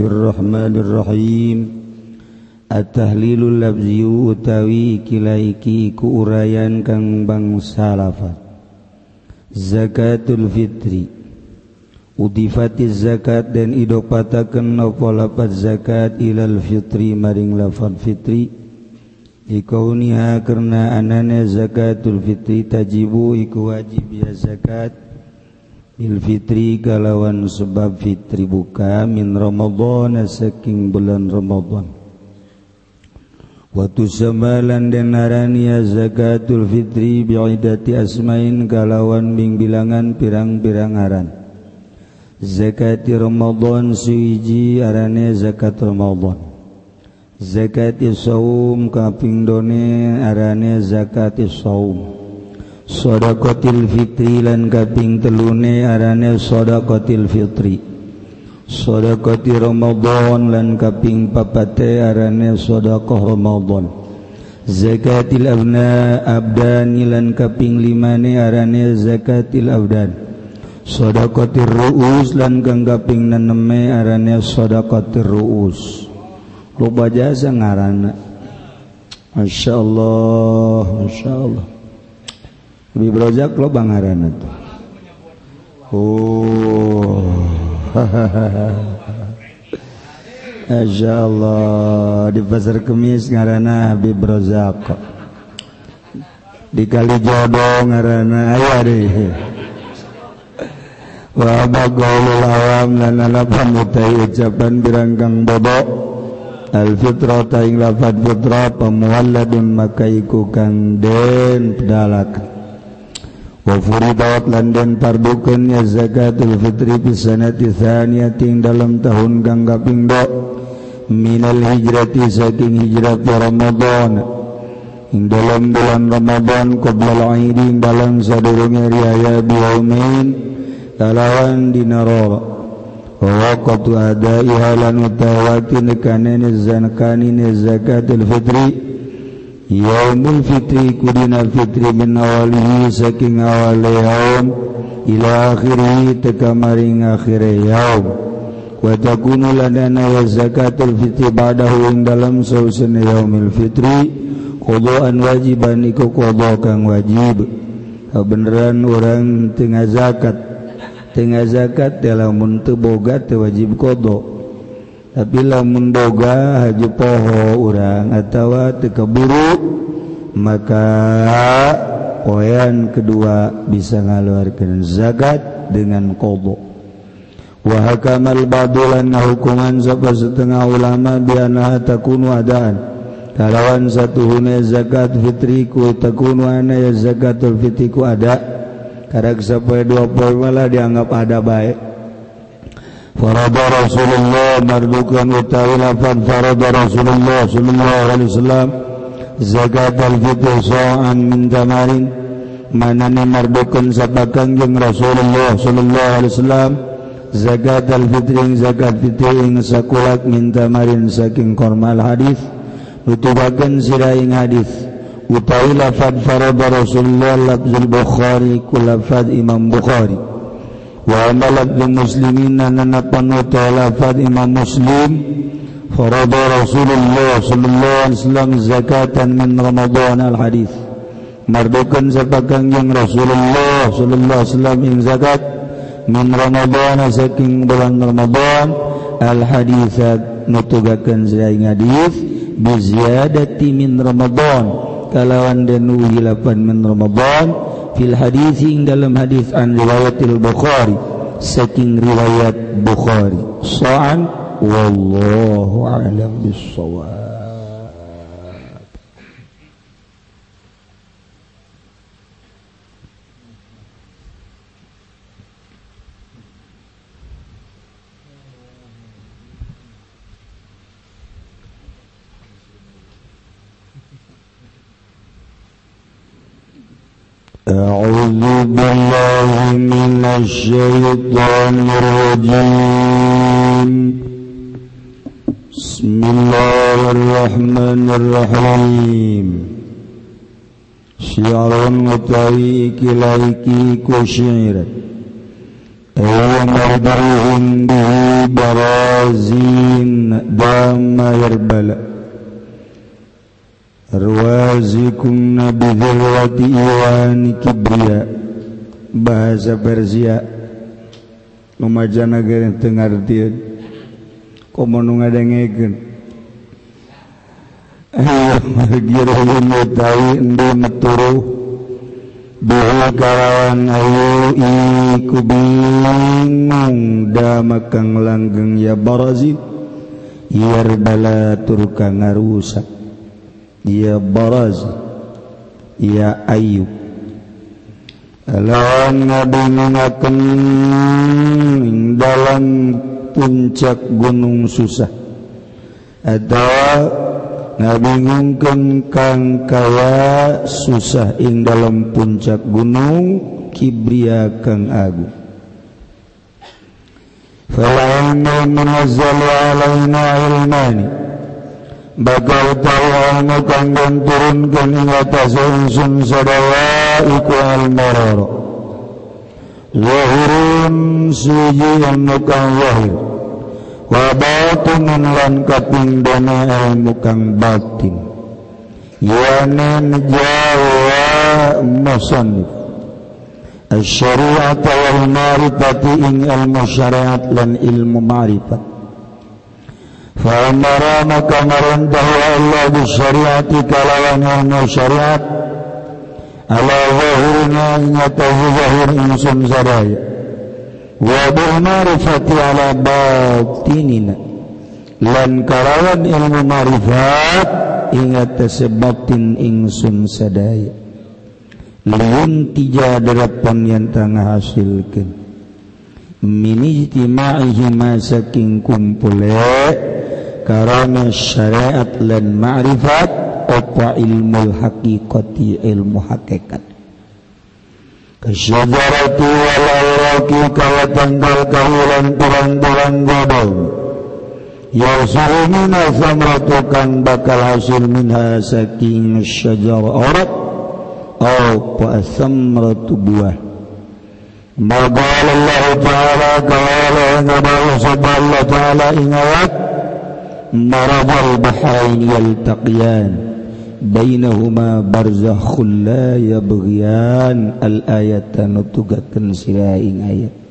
الرحمن الرحيم. التهليل اللفظي utawi kilaiki ku urayan kang bangsa lafaz zakatul fitri udifati zakat dan idopatakan nopo lapat zakat ilal fitri maring lafad fitri ikauniha karena anane zakatul fitri tajibu iku wajib ya zakat Fitri galawan sebab Fitri buka min Romadhon saking bulan Romadhon Watu samalan denarania zakatul fitri bi'idati asmain galawan bing bilangan pirang-pirang aran. Zakati Ramadan suiji arane zakat Ramadan. Zakati saum kaping done arane zakati saum. Sodakotil Fitri lan kaping telune arane sodakotil Fitri. Sodakoti Romadhon lan kaping papate arane sodakoh Ramadan. Zakatil abna abdani lan kaping limane arane zakatil abdan sodakotir ruus lan kang kaping naneme arane sodakotir ruus. Loba jasa ngarana Masya Allah Masya Allah Bibrojak lo bangaran itu. Oh. Masya Allah di pasar kemis ngarana Habib Rozak di kali jodoh ngarana ayah deh wa bagaulul awam lan ana pamutai ucapan birangkang bobo al fitra taing lafad fitra pamualladun maka iku kang den pedalak Wafuridat lan pardukannya zakatul fitri bisanati sanati dalam tahun kang kaping do minal hijrati saking hijrah Ramadan. Ing dalam bulan Ramadan qabla al-aidi dalam sadurunge riyaya biumin kalawan dina roba wa qad adaiha lan utawati nekane zakatul fitri. Yaumul fitri kudina fitri min awalihi saking awale yaum ila akhiri teka maring akhir yaum wa takunu ladana ya zakatul fitri ba'dahu ing dalam sausan yaumil fitri qadaan wajiban iku qada kang wajib beneran orang tengah zakat. Tengah zakat dalam teu boga teu wajib qada apabila mendoga haju poho orang atawa tekeburu maka poyan kedua bisa ngaluarkan zakat dengan kobo wahakamal badulan hukuman sapa setengah ulama biana takunu adaan. Kalawan satu hune zakat fitriku takunu ana ya zakatul fitriku ada. Karak sampai dua poin malah dianggap ada baik Farada Rasulullah Mardukan utawi وتاويلا Farada Rasulullah Sallallahu alaihi wasallam Zakat al-fitri الفطر min tamarin تمر manani mardukeun sabakan jeung Rasulullah sallallahu alaihi wasallam zakat al-fitr zakat fitri ing sakulat min tamarin saking kormal hadis nutubakeun siraing hadis utawi lafadz farada Rasulullah lafzul Bukhari ku lafadz Imam Bukhari wa balagul muslimina nanapanu talafat imam muslim farada rasulullah sallallahu alaihi wasallam zakatan min ramadan al hadis mardukan sepakan yang rasulullah sallallahu alaihi wasallam ing zakat min ramadan saking bulan ramadan al hadisat nutugakan saing hadis bi ziyadati min ramadan kalawan dan uhilapan min ramadan fil hadis ing dalam hadis an riwayatil Bukhari saking riwayat Bukhari. So'an wallahu a'lam bissawab. أعوذ بالله من الشيطان الرجيم. بسم الله الرحمن الرحيم. شعر وطريق إليك كشعر. أيام مربوع به برازين دام يربلأ Ruwazikum nabi dhirwati iwani kibriya. Bahasa Persia. Umaja negara tengartian Komonu ngadengekan Margirahun yatawi ndi meturu Bihu karawan ayu iku bingung Damakang langgeng ya barazi Yar bala turka ngarusak. ia baraz ia ayu lawan ngabingungaken dalam puncak gunung susah atau ngabingungkeun kang kaya susah ing dalam puncak gunung kibria kang agung فلما منزل علينا علماني bakal tawana kanggang turun kaning atas ingsun sadawa iku al-marar zahirun siji ilmu kang zahir wa batinun lan kapindana ilmu kang batin. Yanin jawa musanif Syariat wal marifati ing al-syari'at lan ilmu marifat Faamara maka merintah Allah bisyariati kalawan ilmu syariat ala zahirna ingatahu zahir insun saraya wa bilmarifati ala batinina lan kalawan ilmu marifat ingat tesebatin ingsun sadaya liun tija derapan yang tengah hasilkan minijtima'ihi masaking kumpule karena syariat lan ma'rifat opa ilmu hakikati ilmu hakikat kesajarati walalaki kala tanggal kahiran turang-turang godong Yasul minha samratu kang bakal hasil minha saking syajar orat Apa samratu buah ما قال الله تعالى قال إن الله سبحانه وتعالى إن مرض البحرين يلتقيان. بينهما برزخ لا يبغيان. الآية نتقتن سرائن آيات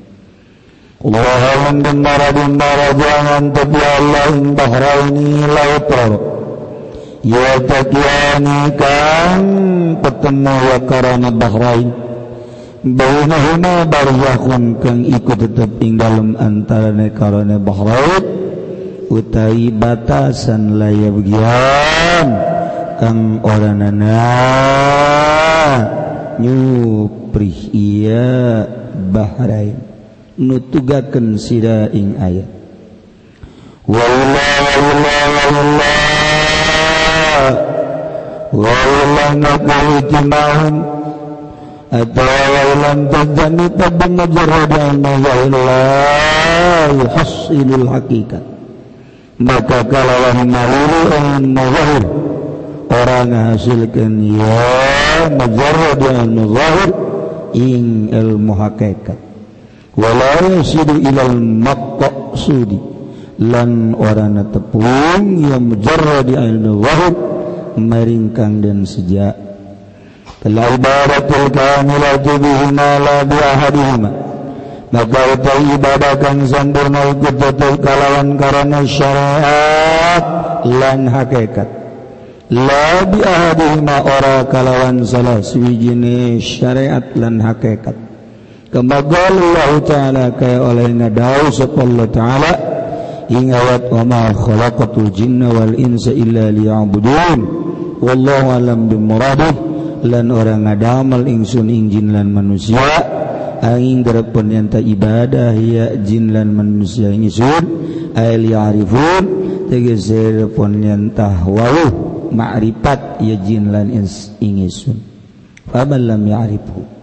Allahan bendara bendara jangan tapi Allah in bahraini lautor Ya takiani petemu ya karana bahrain Bainahuma barzakhun kang ikut tetep ing dalem antara karana bahrain utai batasan layab bagian. Kang oranana nyupri iya bahrain. Nutugakan sira ing ayat. Wallah wallah wallah wallah Allah hakikat maka kalawan naluri an-nazahir orang hasilkan ya majarrad yang nazahir ing ilmu hakikat. Wala yasidu ilal maqsudi. Lan orang tepung yang majarrad al nazahir meringkang dan sejak Al-ibaratul kamilatu bihima la bi ahadihima. Nagbaitay ibadah kang sampurna ikut tetap kalawan karena syariat lan hakikat. La bi ahadihima ora kalawan salah swijine syariat lan hakikat. Kemagal Allah Ta'ala kaya oleh ngadau sepallah Ta'ala ingawat wa ma khalaqatul jinna wal insa illa liya'budun. Wallahu alam bimuradih lan orang ngadamal ingsun injin lan manusia. aing darapun nyanta ibadah ya jin lan manusia ngisur ail ya'rifun tegese darapun nyanta wawuh ma'rifat ya jin lan ins ingisun faman lam ya'rifu.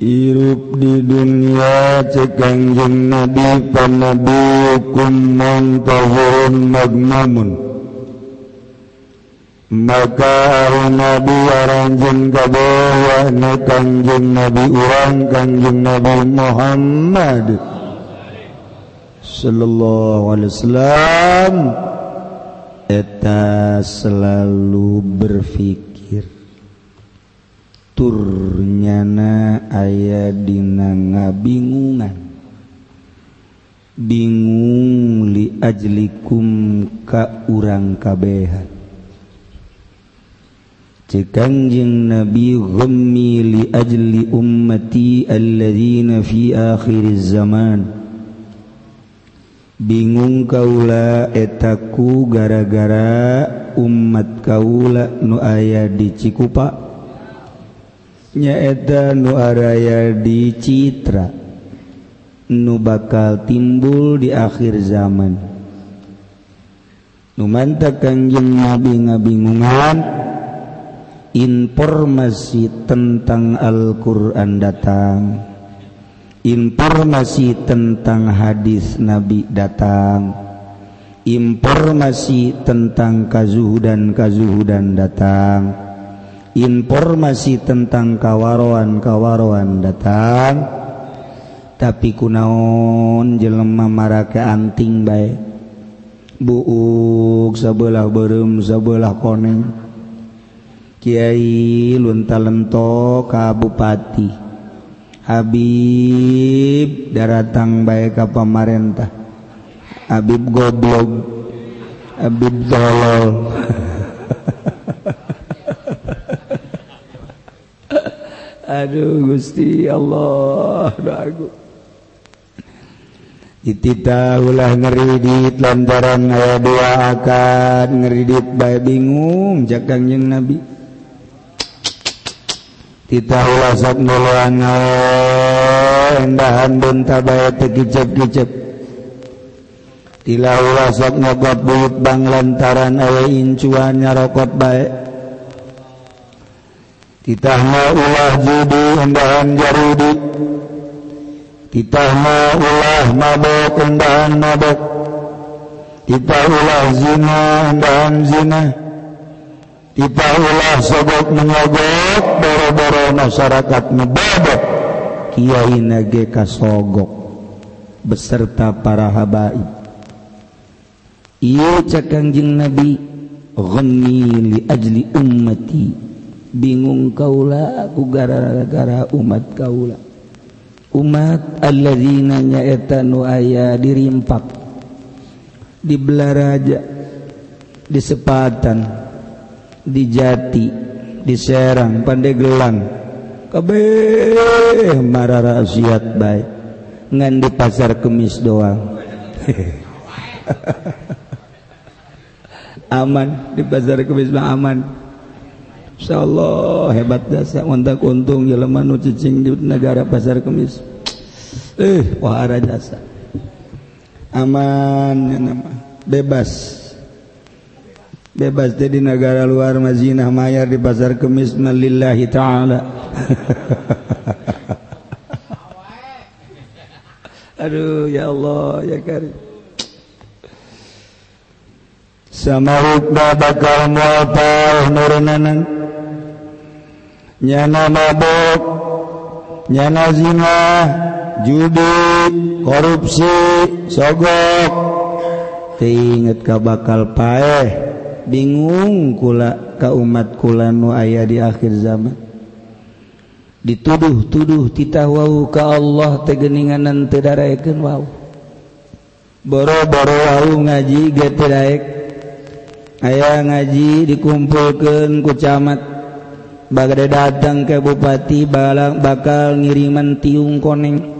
Irup di dunia cekangjeng Nabi panabiukum mantahun magmamun Maka Nabi aranjeng kabawahna kanjeng Nabi urang kanjeng Nabi Muhammad Sallallahu alaihi wasallam. Eta selalu berpikir turnyana aya dina ngabingungan. Bingung li ajlikum ka urang kabehan. Cekanjing Nabi ghammi li ajli ummati alladzina fi akhir zaman. Bingung kaula etaku gara-gara umat kaula nu aya di Cikupa. nyaeta nuaraya di Citra nu bakal timbul di akhir zaman. Numanta kanjeng nabi ngabingungan informasi tentang Al-Quran datang informasi tentang hadis nabi datang informasi tentang kazuhudan kazuhudan datang. informasi tentang kawaroan-kawaroan datang. Tapi kunaon jelema maraka anting baik buuk sebelah berem sebelah koneng. Kiai luntalento kabupati Habib daratang baik ke pemerintah. Habib goblok. Habib tolol Aduh Gusti Allah ragu. Dititalah ngeridit lantaran aya dua akan ngeridit baik bingung jakang yang nabi. Ditahulah sok nuloan eh, endahan bunta bae tekicep-kicep tilahulah sok ngogot bang lantaran aya incuan nyarokot baik titahna ulah judi undahan jarudi. Titahna ulah mabok undahan mabok. Titah ulah zina undahan zina. Titah ulah sogok menyogok boro-boro masyarakat mebobok. Kiai nage kasogok beserta para habaib. Iya cakangjing nabi ghammi li ajli ummati bingung kaula ku gara-gara umat kaula. Umat alladzina nyaeta nu aya dirimpak di Belaraja di Sepatan di Jati di Serang Pandeglang kabeh mararasiat baik ngan di pasar kemis doang. Aman di pasar kemis aman. Insya Allah hebat dasar Untuk untung jelema nu cicing di negara pasar kemis. Eh wah jasa. Aman ya nama. Bebas. Bebas teh di negara luar mazinah mayar di pasar kemis malillahi ta'ala. Aduh ya Allah ya karim. Sama hukma bakal muatal nurunanan nyana mabok nyana zina judi korupsi sogok. Keinget ka bakal paeh. Bingung kula ka umat kula nu aya di akhir zaman. Dituduh-tuduh titah wau ka Allah tegeninganan teu daraekeun wau. Boro-boro wau ngaji ge teu daek. Aya ngaji dikumpulkeun ku camat. bagade datang ke Bupati Balang bakal ngiriman tiung koneng.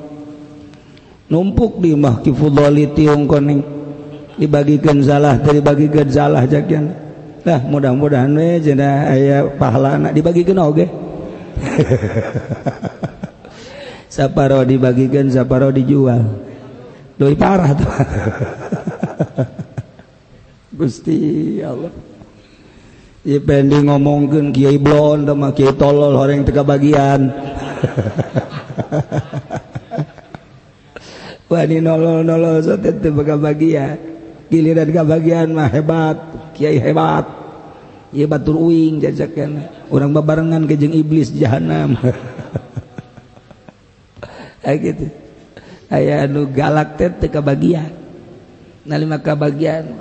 Numpuk di mah kifudoli tiung koneng. Dibagikan salah dari bagikan salah jakian nah mudah-mudahan we cenah aya pahalana dibagikan oge. Saparo dibagikan saparo dijual. Doi parah tuh. Gusti Allah. pending Kiai Blon mah Kiai tolol orang teka bagian. Nolol-nolol bagian. Giliran ke bagian mah hebat Kiai hebat. Ia batur uing jajakan orang babarengan kejeng iblis jahanam. Gitu. Aya anu galak teh teu kabagian nalima kabagian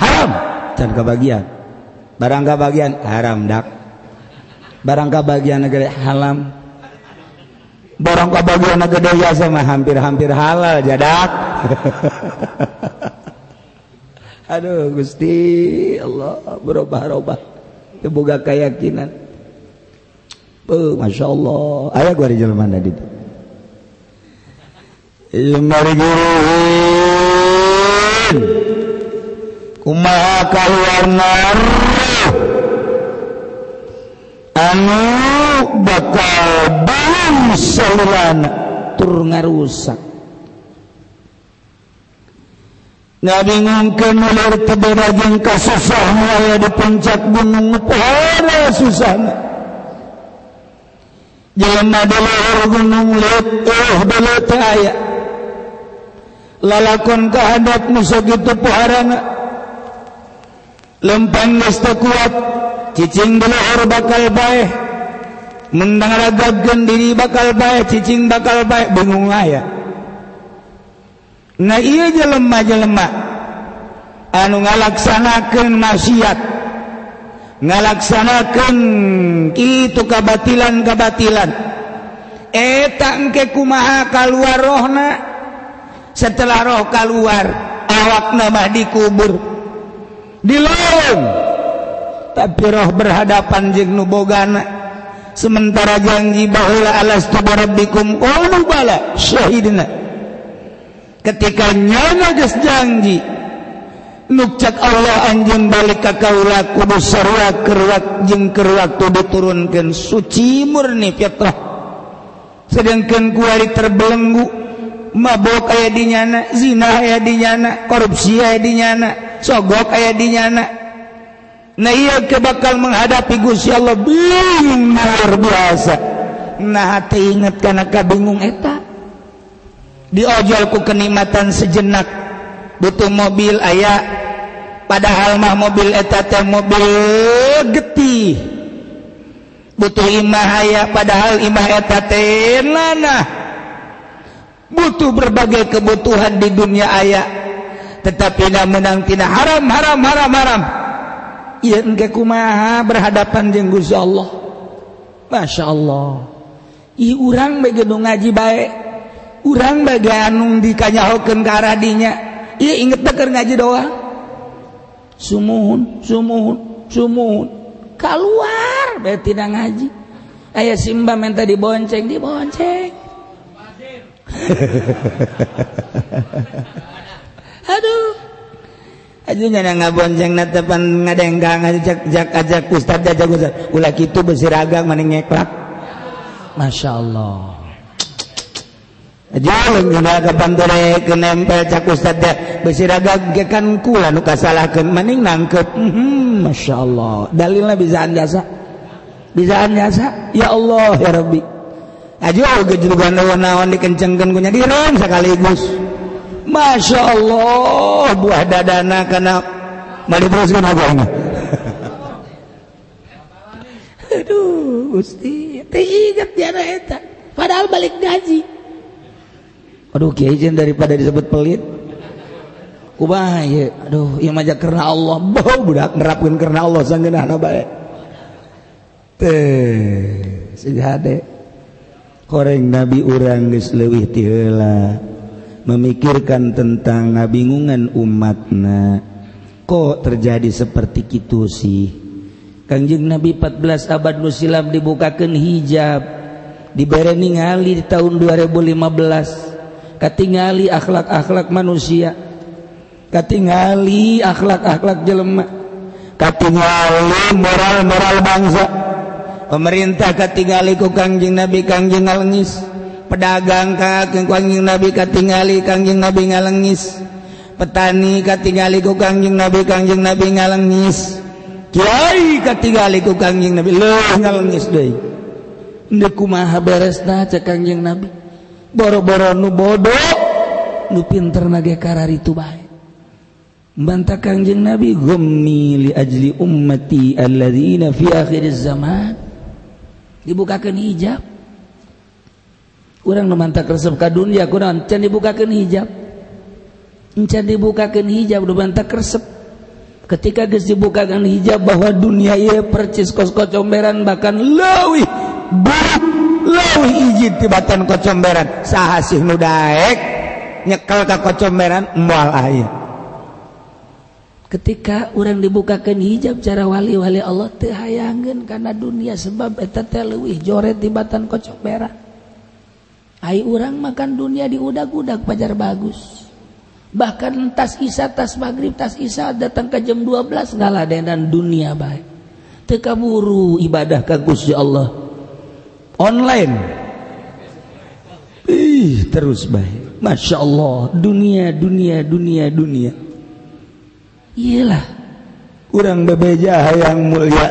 haram! Can kabagian barang bagian haram dak. Barangka bagian negara halam. Barangka bagian negara ya sama hampir-hampir halal jadak aduh gusti Allah berubah-ubah terbuka keyakinan. Oh, masya Allah. Ayah gua di jalan mana itu Ilmarigurin kumaha kaluarna? Anu bakal bang saluran tur ngarusak. Ngabingungkeun ular tebera jeung kasusah aya di puncak gunung pohara susana jelema di leher gunung leut eueuh beuleut teh aya. Lalakon kahadat nu sakitu poharana lempang nista kuat. Cicing belaur bakal baik mendangragabkan diri bakal baik cicing bakal baik bingung aya nah iya jelema jelema anu ngalaksanakan maksiat. Ngalaksanakan itu kebatilan kebatilan eta engke kumaha keluar rohna? Setelah roh keluar awak nama dikubur. di lorong tapi roh berhadapan jeung nu bogana. Sementara janji bahula alas barabbikum qalu oh, bala syahidna. Ketika nyana geus janji nukcak Allah anjing balik ka kaula kudu sarua keur jeung keur waktu diturunkeun suci murni fitrah. Sedangkan kuari terbelenggu mabok aya di nyana zina aya di nyana korupsi aya di nyana sogok aya dinyana nah iya ke bakal menghadapi Gusti Allah. Bingung luar biasa. Nah hati ingat karena kabingung eta. Diojolku kenikmatan sejenak. Butuh mobil ayah padahal mah mobil eta teh mobil getih. Butuh imah ayah padahal imah eta teh nanah. Butuh berbagai kebutuhan di dunia ayah tetap tidak menangtina haram haram haram haram. Ya enggak kumaha berhadapan jeung Gusti Allah. Masya Allah. I urang bae ngaji baik urang bae anu dikanyahokeun ka arah dinya. Ieu inget keur ngaji doang. Sumuhun sumuhun sumuhun. Keluar bae tidak ngaji. Aya simba minta dibonceng dibonceng. aduh. Ajunya na ngabonceng na tepan ngadenggang ajak jak ajak ustad ajak ustad. Ulah kitu bersiragang maning ngeklak. Masya Allah Jalan juga ke panture ke nempel cak ustad deh. Bersiragang kan kula nu kasalahkeun maning nangkep. Hmm, masya Allah dalilnya bisa anjasa bisa anjasa ya Allah ya Rabbi. Aja oge julugan naon dikencengkeun ku nya diron sekaligus. Masya Allah buah dadana karena melibroskan agama aduh gusti teringat tiara eta. Padahal balik gaji. Aduh kiai daripada disebut pelit. Kubah ya aduh ieu mah karena Allah. Bau budak nerapkeun karena Allah sanggeunahna bae. Teh sigade koreng nabi urang geus leuwih ti heula. Memikirkan tentang ngabingungan umatna. Kok terjadi seperti kitu sih? Kangjeng Nabi 14 abad nu silam dibukakeun hijab dibere ningali di tahun 2015 tinggali akhlak-akhlak manusia Katingali akhlak-akhlak jelemak moral-moral bangsa. Pemerintah ketingaliku Kangjing nabi Kangjing ngalengis pedagang Kangjing nabi katingali Kangjing nabi ngalengis petani katingali ku Kangjing nabi Kangjing nabi ngalengis Kyai katingali ku Kangjing nabi leuh ngalengis deui Nde kumaha beresna ca Kangjing nabi. Boro-boro nu bodoh nu pinter nage kararitu bae. Bantah Kangjing Nabi ghammi li ajli ummati alladzina fi akhir zaman. Dibukakan hijab. Kurang memantak resep ka dunia kurang. Can dibukakan hijab. Can dibukakan hijab udah bantak resep ketika geus dibukakan hijab bahwa dunia ieu percis kos kocomberan bahkan leuwih buruk leuwih ijid tibatan kocomberan. Saha sih nu daek? Nyekel ka kocomberan moal aya ketika orang dibukakan hijab cara wali-wali Allah tehayangan karena dunia sebab eta teh leuwih joret tibatan kocok Hai urang makan dunia di udag-udag pajar bagus. Bahkan tas isa tas maghrib tas isa datang ke jam 12 ngaladenan dunia baik teka buru ibadah ke Gusti Allah. Online. Ih terus baik Masya Allah dunia dunia dunia dunia. Iyalah. Orang bebeja yang mulia.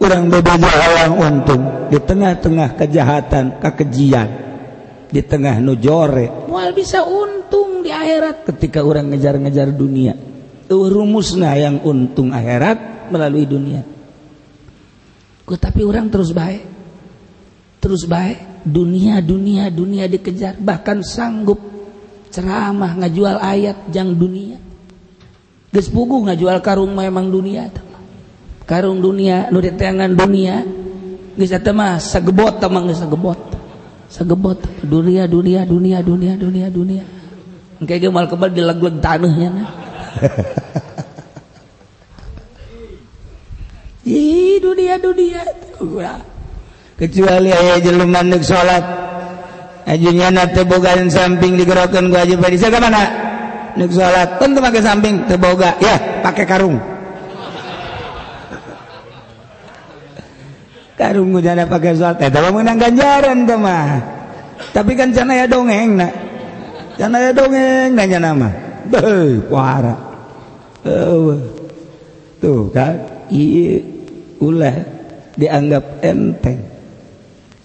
Kurang bebeja yang untung. Di tengah-tengah kejahatan kekejian. Di tengah nujore. Mual bisa untung di akhirat. Ketika orang ngejar-ngejar dunia. Rumusna yang untung akhirat melalui dunia. Ku tapi orang terus baik. Terus baik. Dunia dunia dunia dikejar. Bahkan sanggup. Ceramah ngajual ayat jang dunia. Pugu nggak jual karung memang dunia karung dunia nu diteangan dunia geus eta mah sagebot tamang geus sagebot. Sagebot dunia dunia dunia dunia dunia dunia. Engke ge mal kebal dilegleg tanahnya nah. Ih dunia dunia. Kecuali aya jelema nu salat ajunya nate bogaan samping digerokeun ku aja padisa ka mana nu salat teu make samping teboga ya pakai karung. Tarung ngujana pakai soal eh Tapi menang ganjaran tuh mah. Tapi kan cana ya dongeng nak. Cana ya dongeng nanya nama. Beuh, kuara. Uh, tuh kan. Iya. Ulah dianggap enteng.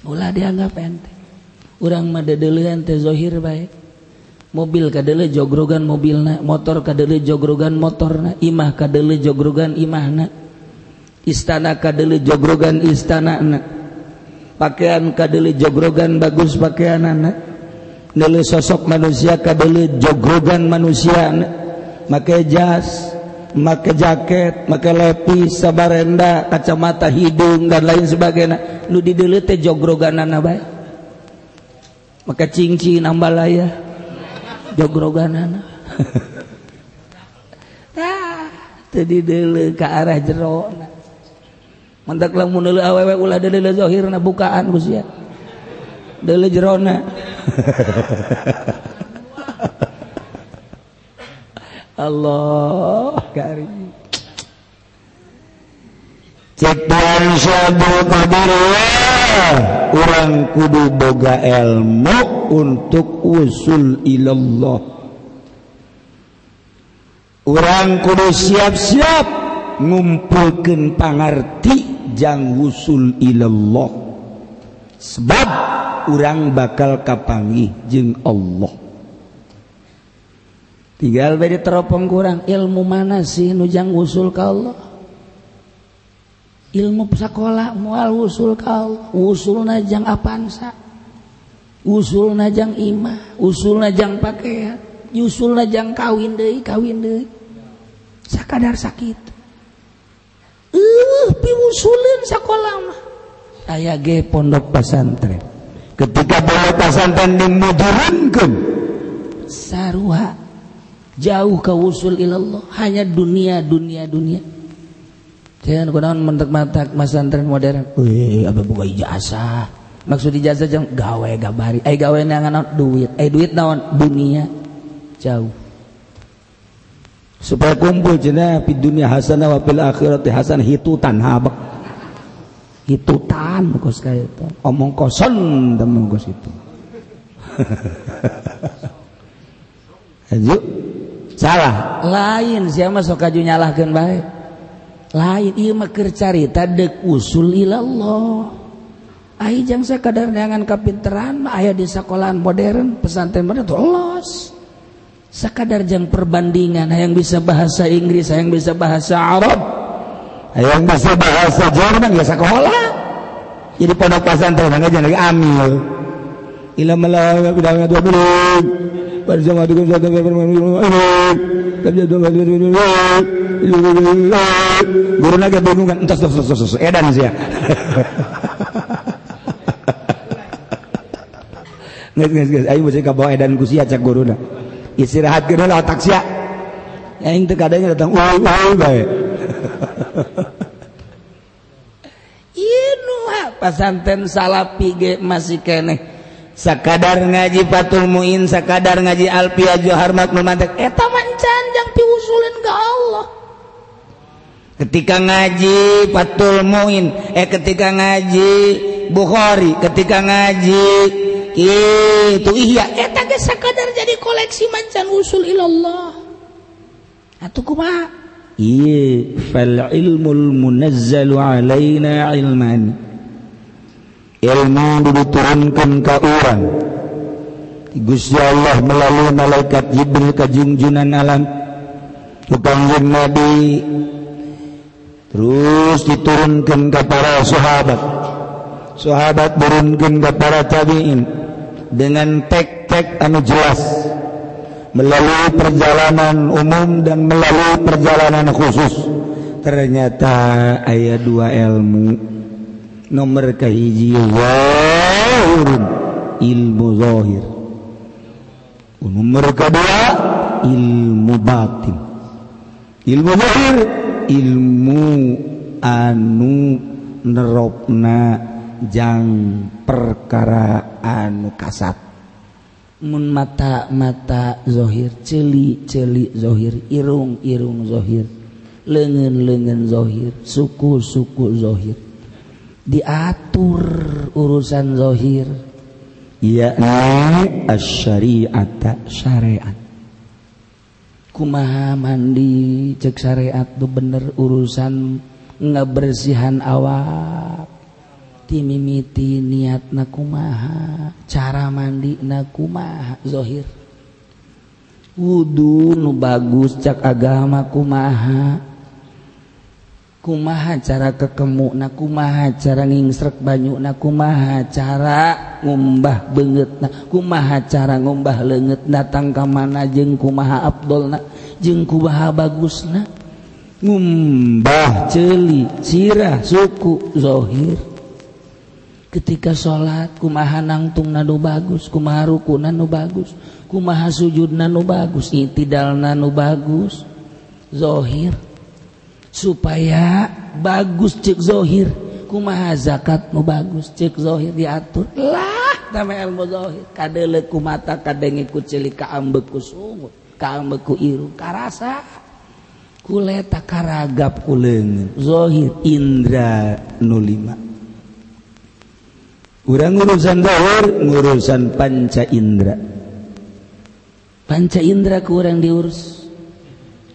Ulah dianggap enteng. Urang mah dedeuleun teh zahir baik. Mobil kadele jogrogan mobilna, motor kadele jogrogan motorna, imah kadele jogrogan imahna. istana kadeli jogrogan istana anak. Pakaian kadeli jogrogan bagus pakaian anak. Dulu sosok manusia kadeli jogrogan manusia anak. Make jas make jaket make lepis sabarenda kacamata hidung dan lain sebagainya. Nu di dulu teh jogrogan anak baik maka cincin ambalaya jogrogan anak. Nah, tadi dulu ke arah jerona mantaklah munul awewe ulah deuleu zahir na bukaan Gusti ya deuleu jerona. Allah karim. Cek sabu kadir orang kudu boga ilmu untuk usul ilallah. Orang kudu siap-siap ngumpulkan pangarti. jang wusul ilallah. Sebab orang bakal kapangi jeng Allah. Tinggal beda teropong kurang ilmu mana sih nujang wusul ke Allah? Ilmu sekolah mual wusul ke Allah. Wusul najang apansa usul najang imah usul najang pakaian usul najang kawin deh kawin deh sakadar sakit. uh, piwusulin sekolah mah aya ge pondok pesantren. Ketika pondok pesantren dimujurunkeun sarua jauh ke usul ilallah hanya dunia dunia dunia. Jangan kunaon mentek matak pesantren modern? Eh apa buka ijazah? Maksud ijazah jangan gawe gabari. Eh gawe nangan duit. Eh duit naon? Dunia. Jauh. Supaya kumpul cina di dunia hasanah wa fil akhirati hasanah hitutan habak. Hitutan kos kaya itu. Omong kosong temen kos itu. Ayo. Salah. Lain siapa sok kaju nyalahkeun baik lain ieu mah keur carita deuk usul ilallah ai jangsa kadar neangan kapinteran mah aya di sekolahan modern pesantren modern tuh los sekadarjang perbandingan yang bisa bahasa Inggris yang bisa bahasa Arab yang bisa bahasa Jerman ya sekolah. Jadi pondok pesantren aja lagi amil. Ilam malah bidangnya dua bulan bersama dengan satu guru naga bingung kan entas entas entas edan sih ya. Nggak nggak nggak. Ayo mesti kabawa edan kusia cak guru nak istirahat ke lah otak sia ya itu kadangnya datang oh, oh, oh, uang uang baik Inu pasanten salapi ge masih kene sakadar ngaji patul muin sakadar ngaji alpia johar memantek eta mancan jang diusulin ke Allah. Ketika ngaji patul muin eh ketika ngaji Bukhari ketika ngaji itu eh, sakadar jadi koleksi mancan usul ilallah. Atuh kumaha? Iya fal ilmul munazzalu alaina ilman. Ilmu diturunkan ke orang. Gusti Allah melalui malaikat Jibril ke junjunan alam. Tukang Nabi. Terus diturunkan kepada sahabat. Sahabat turunkan kepada tabiin. dengan tek-tek anu jelas. Melalui perjalanan umum dan melalui perjalanan khusus. Ternyata ayat dua ilmu. Nomor kahiji zahirun ilmu zahir. Nomor kedua ilmu batin. Ilmu zahir ilmu anu neropna jang perkaraan kasat. Mun mata mata zohir celi celi zohir irung irung zohir lengan lengan zohir suku suku zohir. Diatur urusan zohir ya asyariata syariat. Kumaha mandi cek syariat tuh bener urusan ngebersihan awak. ti mimiti niat nakumaha cara mandi nakumaha zohir. Wudhu nu bagus cak agama kumaha. Kumaha cara kekemuk nakumaha cara ngingsrek banyu nakumaha cara ngumbah banget na kumaha cara ngumbah lenget datang ke mana jeng kumaha abdolna jeng kumaha bagusna ngumbah celi sirah suku zohir. ketika salat kumaha nangtung nanu bagus kumaha rukun nanu bagus kumaha sujud nanu bagus itidal nanu bagus zohir. Supaya bagus cek zohir kumaha zakat nu bagus cek zohir diatur. Lah nama ilmu zohir. Kadele ku mata kadenge ku celik kaambek ku sungut kaambek ku iru karasa kule takaragap ku leungeun. Zohir indra nu lima. Urusan dahur ngurusan panca Indra. Panca Indra kurang diurus.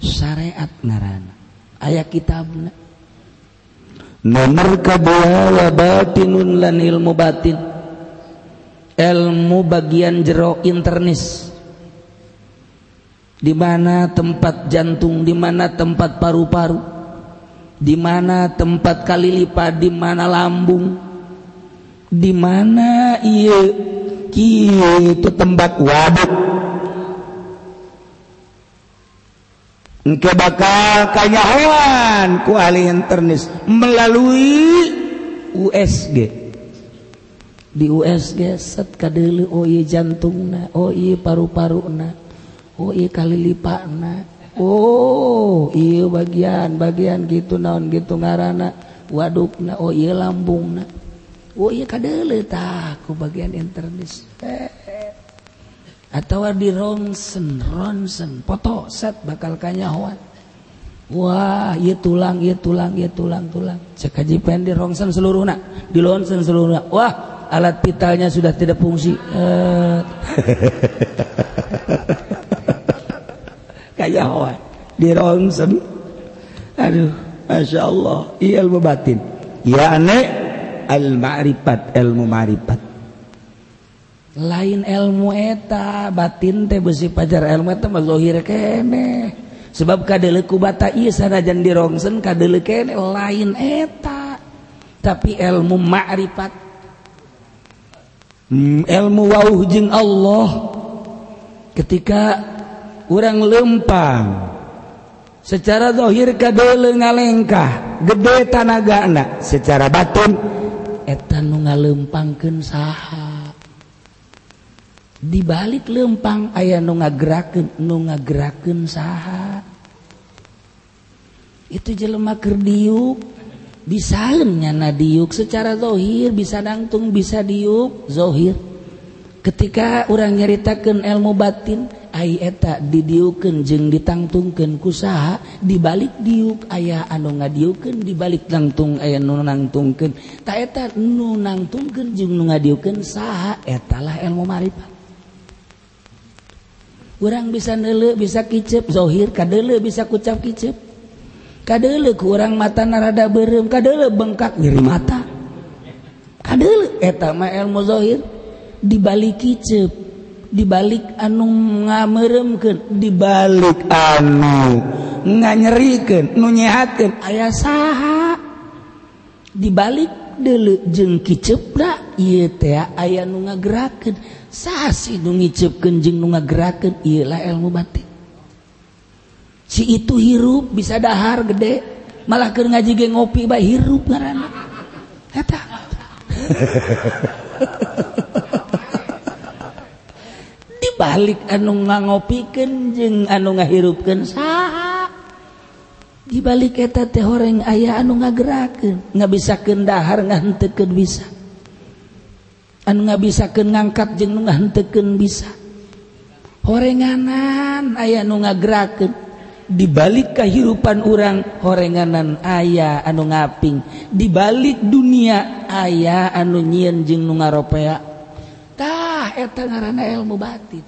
Syariat ngaran ayat kitab nomor kedua batinun lan ilmu batin. Ilmu bagian jero internis. Di mana tempat jantung di mana tempat paru-paru. Di mana tempat kali lipat di mana lambung di mana ia itu tempat waduk. Engke bakal kanyawan ku ahli internis melalui USG di USG set kadeli oh iya jantungna oh iya paru-paruna oh iya kalilipana oh iya bagian bagian gitu naon gitu ngarana wadukna oh iya lambungna. Oh iya kadele aku bagian internis. Atau di ronsen, ronsen, foto set bakal kanyahoan. Wah, iya tulang, iya tulang, iya tulang, tulang. Cek kajipen di ronsen seluruhnya, di ronsen seluruh nak. Wah, alat vitalnya sudah tidak fungsi. Eh. kanyahoan di ronsen. Aduh, masya Allah, iya ilmu batin. Ya aneh al-ma'rifat ilmu ma'rifat. Lain ilmu eta batin teh besi pajar ilmu eta mah zahir kene. Sebab kadele ku bata ieu sanajan dirongsen kadele kene lain eta. Tapi ilmu ma'rifat. Hmm, ilmu wauh jeung Allah. Ketika orang lempang secara zahir kadele ngalengkah gede tanagana secara batin etan nu ngalempangkeun saha. Dibalik lempang aya nu ngagerakeun nu ngagerakeun saha. Itu jelema keur diuk. Bisaeun nyana diuk. Secara zahir bisa dangtung bisa diuk. Zahir ketika orang nyaritakan ilmu batin ayeta didiukan jeng ditangtungkan kusaha dibalik diuk ayah anu ngadiukan dibalik langtung aya nu nangtungkan ta eta nu nangtungkan jeung nu ngadiukeun saha etalah ilmu marifat kurang bisa nele bisa kicep zohir kadele bisa kucap kicep. Kadele kurang mata narada berem kadele bengkak nyeri mata. Kadele eta mah ilmu zohir. dibalik kicep dibalik anu ngameremken dibalik anu nga nyeriken nunyehaken aya saha? Dibalik dele jeng kicepna iya teh aya nu ngagerakan sasi nu ngicepkan jeng nu ngagerakan iyalah ilmu batin. Si itu hirup bisa dahar gede malah ke ngaji ge ngopi bae hirup ngaranna. Eta. balik anu ngangopikeun jeung anu ngahirupkeun saha. Dibalik eta teh horeng aya anu ngagerakeun ngabisakeun dahar ngahenteukeun bisa. Anu ngabisakeun ngangkat jeung nu ngahentekeun bisa. Horenganan aya anu ngagerakeun. Dibalik kehidupan orang horenganan aya anu ngaping. Dibalik dunia aya anu nyieun jeung nu ngaropea. tah eta ngaranna ilmu batin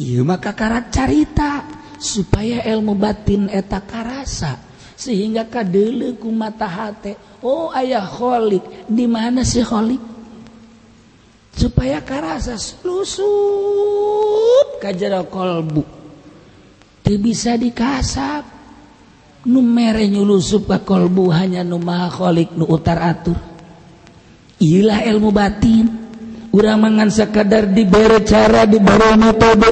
ieu maka karak carita supaya ilmu batin eta karasa sehingga kadeule ku mata hate oh ayah kholik di mana si kholik? Supaya karasa selusup ka jero kolbu. Teu bisa dikasap. Nu mere nyulusup ka kolbu hanya nu maha kholik nu utar atur. ialah ilmu batin. Urang mangan sekadar diberi cara diberi metode.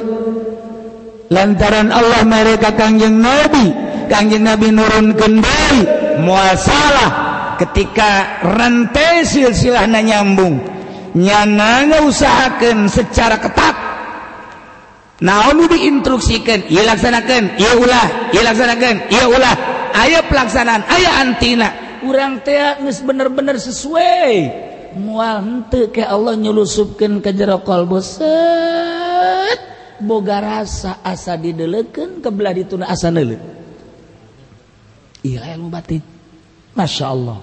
Lantaran Allah mereka kangjeng Nabi. Kangjeng Nabi nurun kendali muasalah ketika rantai silsilah nyambung nyana usahakan secara ketat. Naon diinstruksikan? Ia laksanakan ia ulah. Ia laksanakan ia ulah. Ayah pelaksanaan ayah antina. Urang teh bener-bener sesuai. mualtu ke Allah nyelusupkan ke jerokol buset boga rasa asa dideleken kebelah dituna asa nele iya ilmu batin. Masya Allah.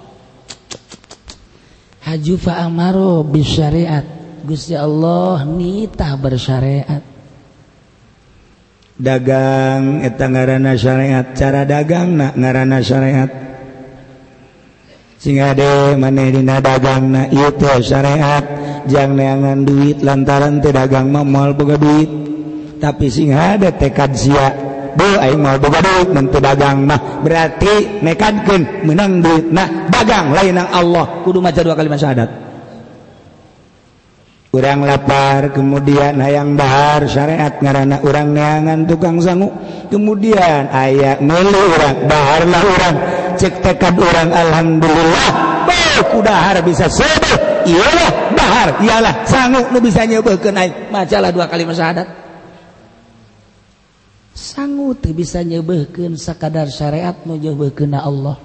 Haji fa'amaro bisyariat Gusti Allah nitah bersyariat. Dagang eta etanggaraana syariat cara dagang na ngarana syariat. Singa singade nada dagang na itu syariat jangan neangan duit lantaran teh dagang mal boga duit. Tapi singa singade tekad sia bu aing mal boga duit nanti dagang mah berarti nekadkeun menang duit nah dagang lain yang Allah. Kudu maca dua kalimat syahadat. Urang lapar, kemudian hayang bahar syariat ngarana urang neangan tukang sangu, kemudian ayak melu urang baharlah urang. cek tekad orang Alhamdulillah. Kudahar bisa sodoh iyalah dahar iyalah. Sanggup nu bisa nyebeuh kenai macalah dua kali masyadat sanggup teu bisa nyebeuhkeun sakadar syariat nu nyebeuhkeunna Allah.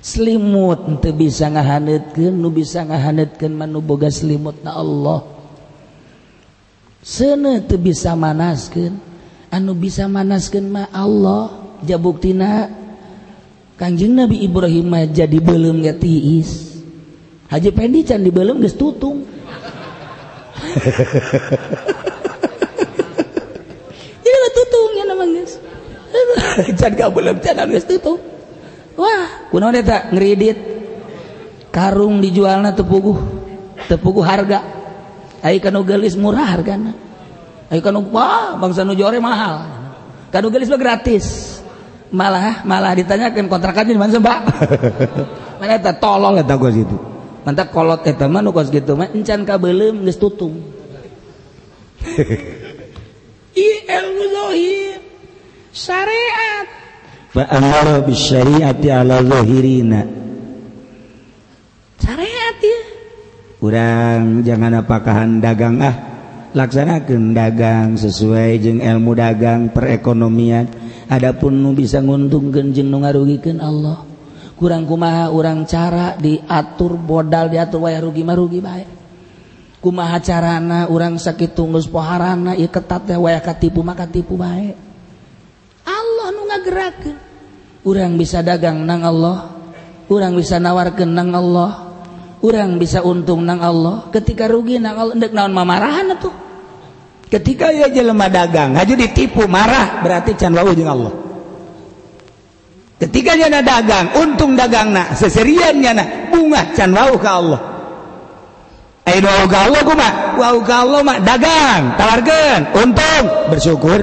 Selimut teu bisa ngahaneutkeun nu bisa ngahaneutkeun manu boga selimutna Allah. Seuneu teu bisa manaskeun anu bisa manaskeun mah Allah. Jabuktina Kanjeng Nabi Ibrahim jadi belum ya tiis. Haji Pendi can di belum geus tutung. Jadi lah tutung ya nama geus. can ka belum can geus tutung. Wah, kunaon eta ngredit. Karung dijualna tepuguh. Tepuguh harga. Ai kanu gelis murah hargana. Ai kanu wah bangsa nu jore mahal. Kanu gelis mah gratis. Malah malah ditanyakan kontrakannya di mana mbak? Mana eta tolol eta gua situ. Mantap kolot eta mah nu kos gitu mah encan kabeulem geus tutung i ilmu zahir. Syariat. Fa amara bisyariati ala zahirina. Syariat ya kurang jangan apakahan dagang ah. Laksanakan dagang sesuai jeng ilmu dagang perekonomian Adapun nu bisa nguntungkeun jeung nu ngarugikan Allah kurang kumaha orang cara diatur bodal diatur wayah rugi mah rugi baik kumaha carana orang sakit tunggus poharana ieu ketat teh wayah katipu mah katipu baik Allah nu ngagerakeun. Urang bisa dagang nang Allah urang bisa nawarkeun nang Allah urang bisa untung nang Allah ketika rugi nang Allah endek naon mamarahan atuh? Ketika ya jelema dagang haju ditipu marah berarti can wau jeung Allah. Ketika nyana dagang untung dagang nak seserian nyana bunga can wau ka Allah. Ayo wau ka Allah kumaha wau ka Allah mah dagang tawarkeun untung bersyukur.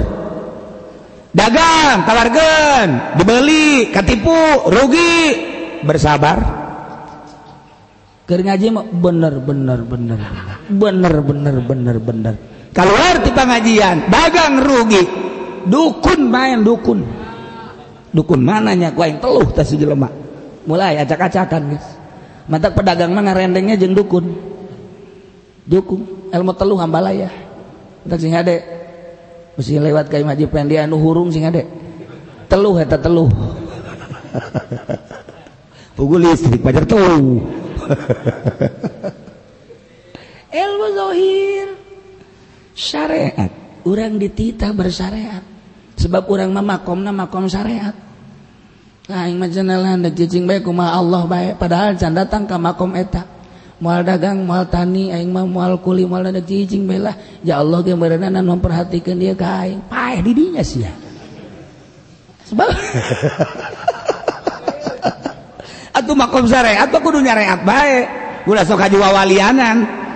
Dagang tawarkeun dibeli katipu rugi bersabar. Ngaji bener bener bener bener bener bener bener keluar di pengajian dagang rugi. Dukun main dukun. Dukun mananya ku aing teluh tas jelema. Mulai acak-acakan guys. Mata pedagang mah ngarendengnya jeung dukun? Dukun ilmu teluh hambalaya tak sing ade mesti lewat kayak maji pendi anu hurung sing ade. Teluh eta teluh. Pukul listrik pajar teluh. Ilmu zohir. syariat. Orang dititah bersyariat. Sebab orang memakomna makom syariat. Nah mah macam dan cicing baik kumah Allah baik padahal can datang ke makom eta. Mual dagang mual tani aing mah mual kuli mual ada cicing baiklah ya Allah yang berana memperhatikan dia ke aing. Paeh di dinya sih ya sebab atuh makom syariat kudu nyariat baik ulah sok haji wawalianan.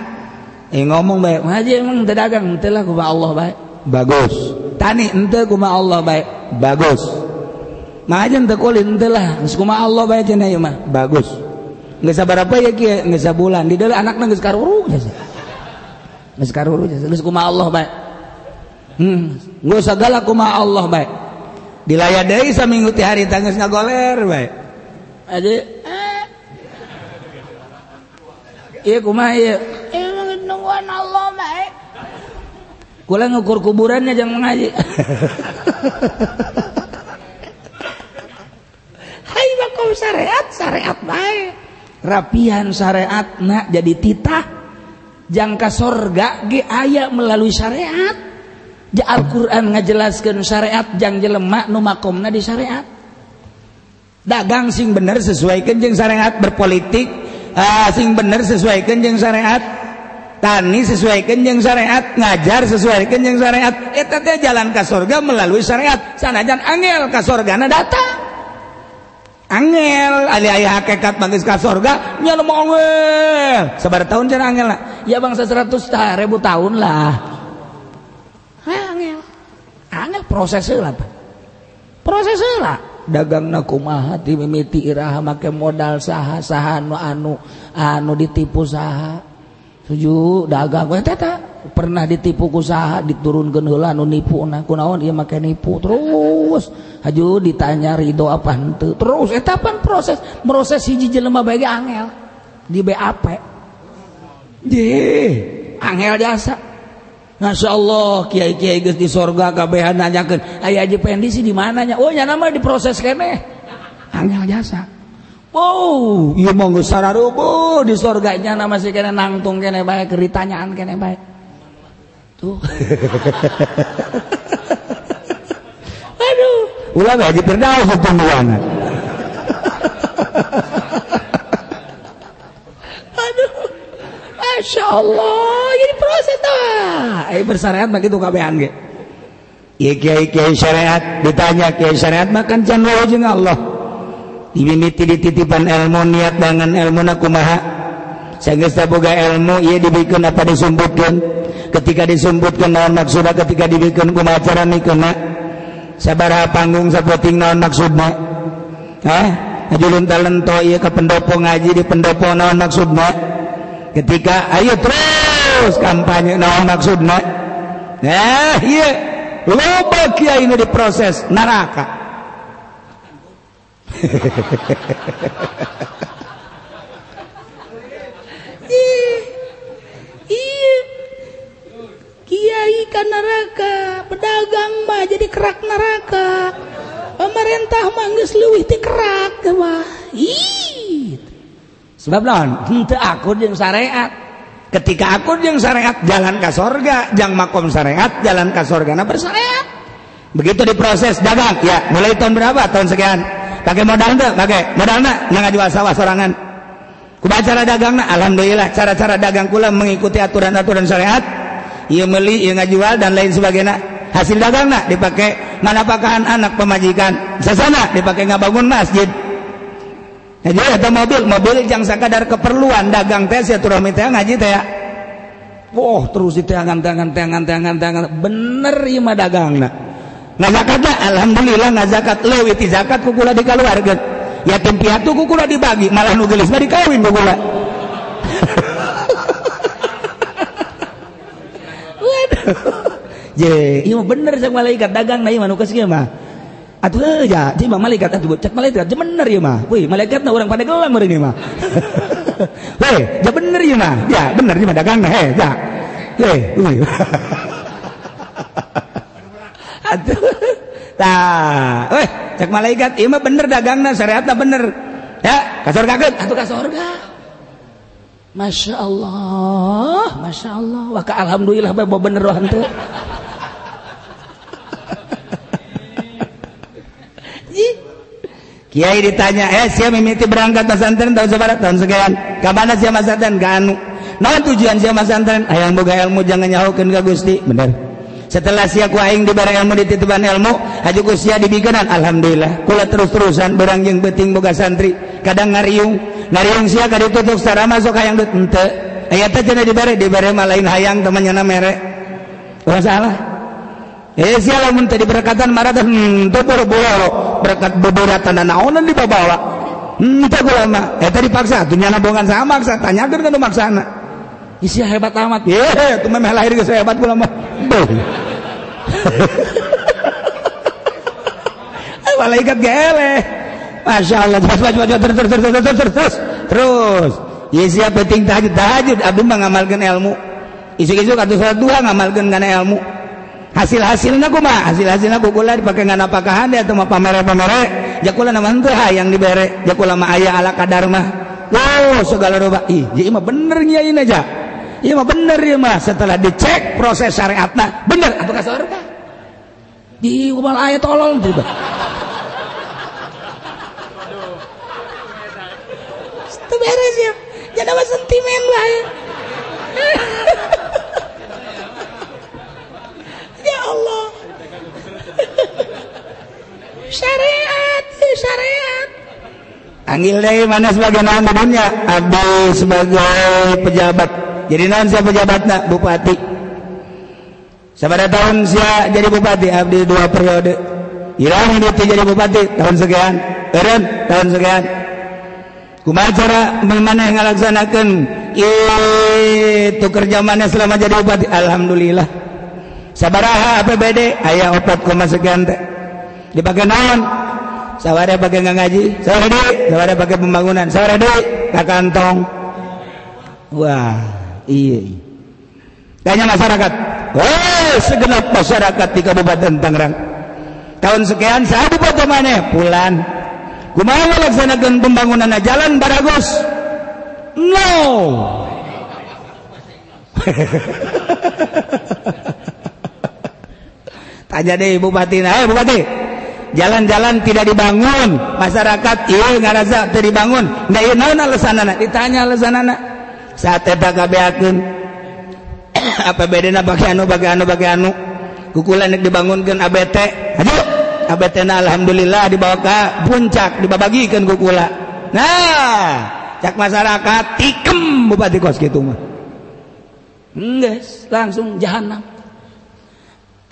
eh ngomong baik. Haji emang dagang. Ente lah kuma Allah baik. Bagus. Tani ente kuma Allah baik. Bagus. Mah aja ente kulin ente lah. Kuma Allah baik cina ya mah. Bagus. Nggak sabar apa ya kia nggak sabulan di dalam anak nggak sekaruru jasa nggak sekaruru jasa nggak kuma Allah baik. Hmm. Nggak segala kuma Allah baik. Dilayadai seminggu ti hari tangis ngagoler baik. Aja eh iya kuma iya. Eh Allah baik. Eh. Kula ngukur kuburannya jangan mengaji. Hai bakum syariat, syariat baik. rapian syariat nak jadi titah. Jangka sorga ge aya melalui syariat. Ja Al-Quran ngajelaskan syariat jang jelemak nu makomna di syariat. Dagang sing bener sesuai kenjeng syariat berpolitik. Ah, sing bener sesuai kenjeng syariat tani sesuai kenjeng syariat ngajar sesuai kenjeng syariat. Itu teh jalan ke surga melalui syariat. Sanajan angel ke surga na datang. Angel ali ayah hakikat bangkis ke surga nya mau angel sabar tahun jangan angel lah ya bangsa seratus ribu tahun lah. Angel. Angel prosesnya lah prosesnya lah. Dagang nakumaha mimiti iraha make modal saha saha anu anu anu ditipu saha tuju dagang. Pernah ditipuku usaha diturun genlan nipu na kunaon dia make nipu terus. Haju ditanya Ridho apa itu terus etapan proses? Proses hiji jelema bagi angel. Di BAP di angel jasa. Masya Allah Kiai Kiai geus di sorga kabehan nanyakeun ayah aja pendisi di mananya? Oh nya nama diproses kene angel jasa. Oh iya gus sararubu di sorganya nama si kene nangtung kene baik keritanyaan kene baik. Tuh. Aduh. Ulah lagi terdaus pertemuan. Masya Allah jadi proses ah. Eh bersyariat begitu kabehan ge. Iya kiai kiai syariat ditanya kiai syariat makan can Allah dimimiti dititipan ilmu niat dengan ilmu nakumaha sagesta boga ilmu ia dibikin apa disumputkan ketika disumputkan naon maksudna? Ketika dibikin kumaha cara mikirna sabaraha panggung sapoting naon maksudna? Hah? Ajulun talento ieu ka pendopo ngaji di pendopo naon maksudna? Ketika ayo terus kampanye naon maksudna? Eh iya. Loba kiai diproses neraka. naraka Kyai kan neraka pedagang mah jadi kerak neraka. Pemerintah manggis luwih ti kerak mah. Sebab non henteu akur jeung syariat ketika akur jeung syariat jalan ke sorga. Jang makom syariat jalan ke sorga nah bersyariat begitu diproses dagang. Ya mulai tahun berapa? Tahun sekian pakai modal tuh pakai modal nak nggak jual sawah sorangan kubaca cara dagang nak alhamdulillah cara-cara dagang kula mengikuti aturan-aturan syariat. Meli jual dan lain sebagainya. Hasil dagang dipakai mana pakaian anak pemajikan. Sesana dipakai nggak bangun masjid. Atau mobil. Mobil yang sekadar keperluan dagang tes ya turun ngaji teh ya. Oh terus itu tangan tangan tangan tangan tangan bener ya mah dagang nak Nah zakat alhamdulillah nah zakat lewi ti zakat kukula di keluarga. Yatim piatu kukula dibagi, malah nu nggak dikawin ku Waduh. Je, iya bener jeung malaikat dagang nih manusia mah mah. Atuh eh, ya, jadi mah malaikat atuh cek malaikat jadi bener ya mah. Weh, malaikatna orang pada gelam ini iya mah. Woi, jadi bener ya mah. Ya, bener ya mah dagang nih, ya. ja. Weh. tah. Weh cek malaikat. Ieu mah bener dagang na syariatna bener. Ya kasor kaget atuh ka Masya Allah Masya Allah. Waka Alhamdulillah Bapak bener hantu Kiai ditanya eh siapa mimiti berangkat pesantren tahun sebarat tahun sekian. Kapan siapa pesantren ke anu. Nah tujuan siapa pesantren ayang boga ilmu jangan nyahukan ke Gusti. Bener setelah siaku aing dibarang ilmu dititipan ilmu haju usia dibikanan Alhamdulillah. Kula terus-terusan barang yang beting boga santri. Kadang ngariung ngariung sia kadu tutup secara masuk hayang dut ente. Ayatnya bare, dibare dibare malain hayang temannya na merek. Orang salah. Eh sia lamun tadi berkatan marah dan hmm topor boloro berkat beberatan dan oh, naonan dibawa hmm tak ulama eh tadi paksa tuh nyana sama paksa tanyakan kan maksana. Isi hebat amat. Ya itu memang lahir ke hebat mah tuh. malaikat geleh. Masya Allah. Terus, terus, terus, terus, terus, terus. Terus. Ya siap penting tahajud, tahajud. Abdi mengamalkan ilmu. Isuk-isuk atau sholat dua ngamalkan karena ilmu. Hasil-hasilnya mah Hasil-hasilnya kukula dipakai ngana pakahan deh. Atau pamere-pamere. Jakula nama ente yang dibere. Jakula mah ayah ala kadar mah. Wow, segala rupa. Ih, jadi mah bener ngiyain aja. Iya mah bener ya mah setelah dicek proses syariatnya bener. Kasih surga di umal ayat tolong juga itu beres ya. Jadi apa sentimen lah ya? Ya Allah. Syariat syariat. Anggil deh mana sebagai nama dunia Abdi sebagai pejabat jadi non siapa pejabatna? Bupati. Sabada tahun sia jadi bupati? Abdi dua periode. Hilang hidup jadi bupati? Tahun sekian. Eren tahun sekian. Kumaha cara mana ngalaksanakeun? Itu kerja mana selama jadi bupati? Alhamdulillah. Sabaraha APBD aya koma sekian teh. Dipakai naon? Sawada pakai ngaji. Sawada sawada pakai pembangunan. Sawada di ka kantong wah. tanya masyarakat. Oh, segenap masyarakat di Kabupaten Tangerang. Tahun sekian saya Kabupaten mana bulan kumaha melaksanakan pembangunan jalan baragus. No. Tanya deh bupati. Nah eh, bupati. Jalan-jalan tidak dibangun. Masyarakat iya ngarasa tidak dibangun. Nggak iya naon alasanana. Ditanya alasanana. saatun apa beda bagianu bagianu bagianu kukulan dibangunkan ABT aduh ABT na Alhamdulillah dibawa ke puncak dibabagikan kukula. Nah cak masyarakat tikem bupati kos gitu mah. Enggak langsung jahanam.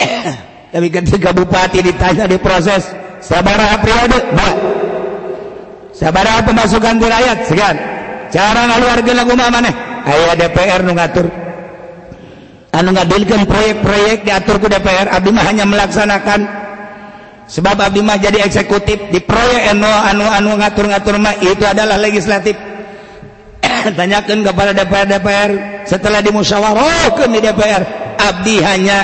Tapi ketika bupati ditanya di proses sabar periode sabar pemasukan di rakyat segan Cara ngaluarkeun lagu mana? Aya DPR nu ngatur. Anu ngadilkeun proyek-proyek diatur ku DPR, abdi mah hanya melaksanakan. Sebab abdi mah jadi eksekutif. Di proyek anu anu anu ngatur-ngatur mah itu adalah legislatif. Tanyakan kepada DPR DPR setelah dimusyawarahkan di DPR Abdi hanya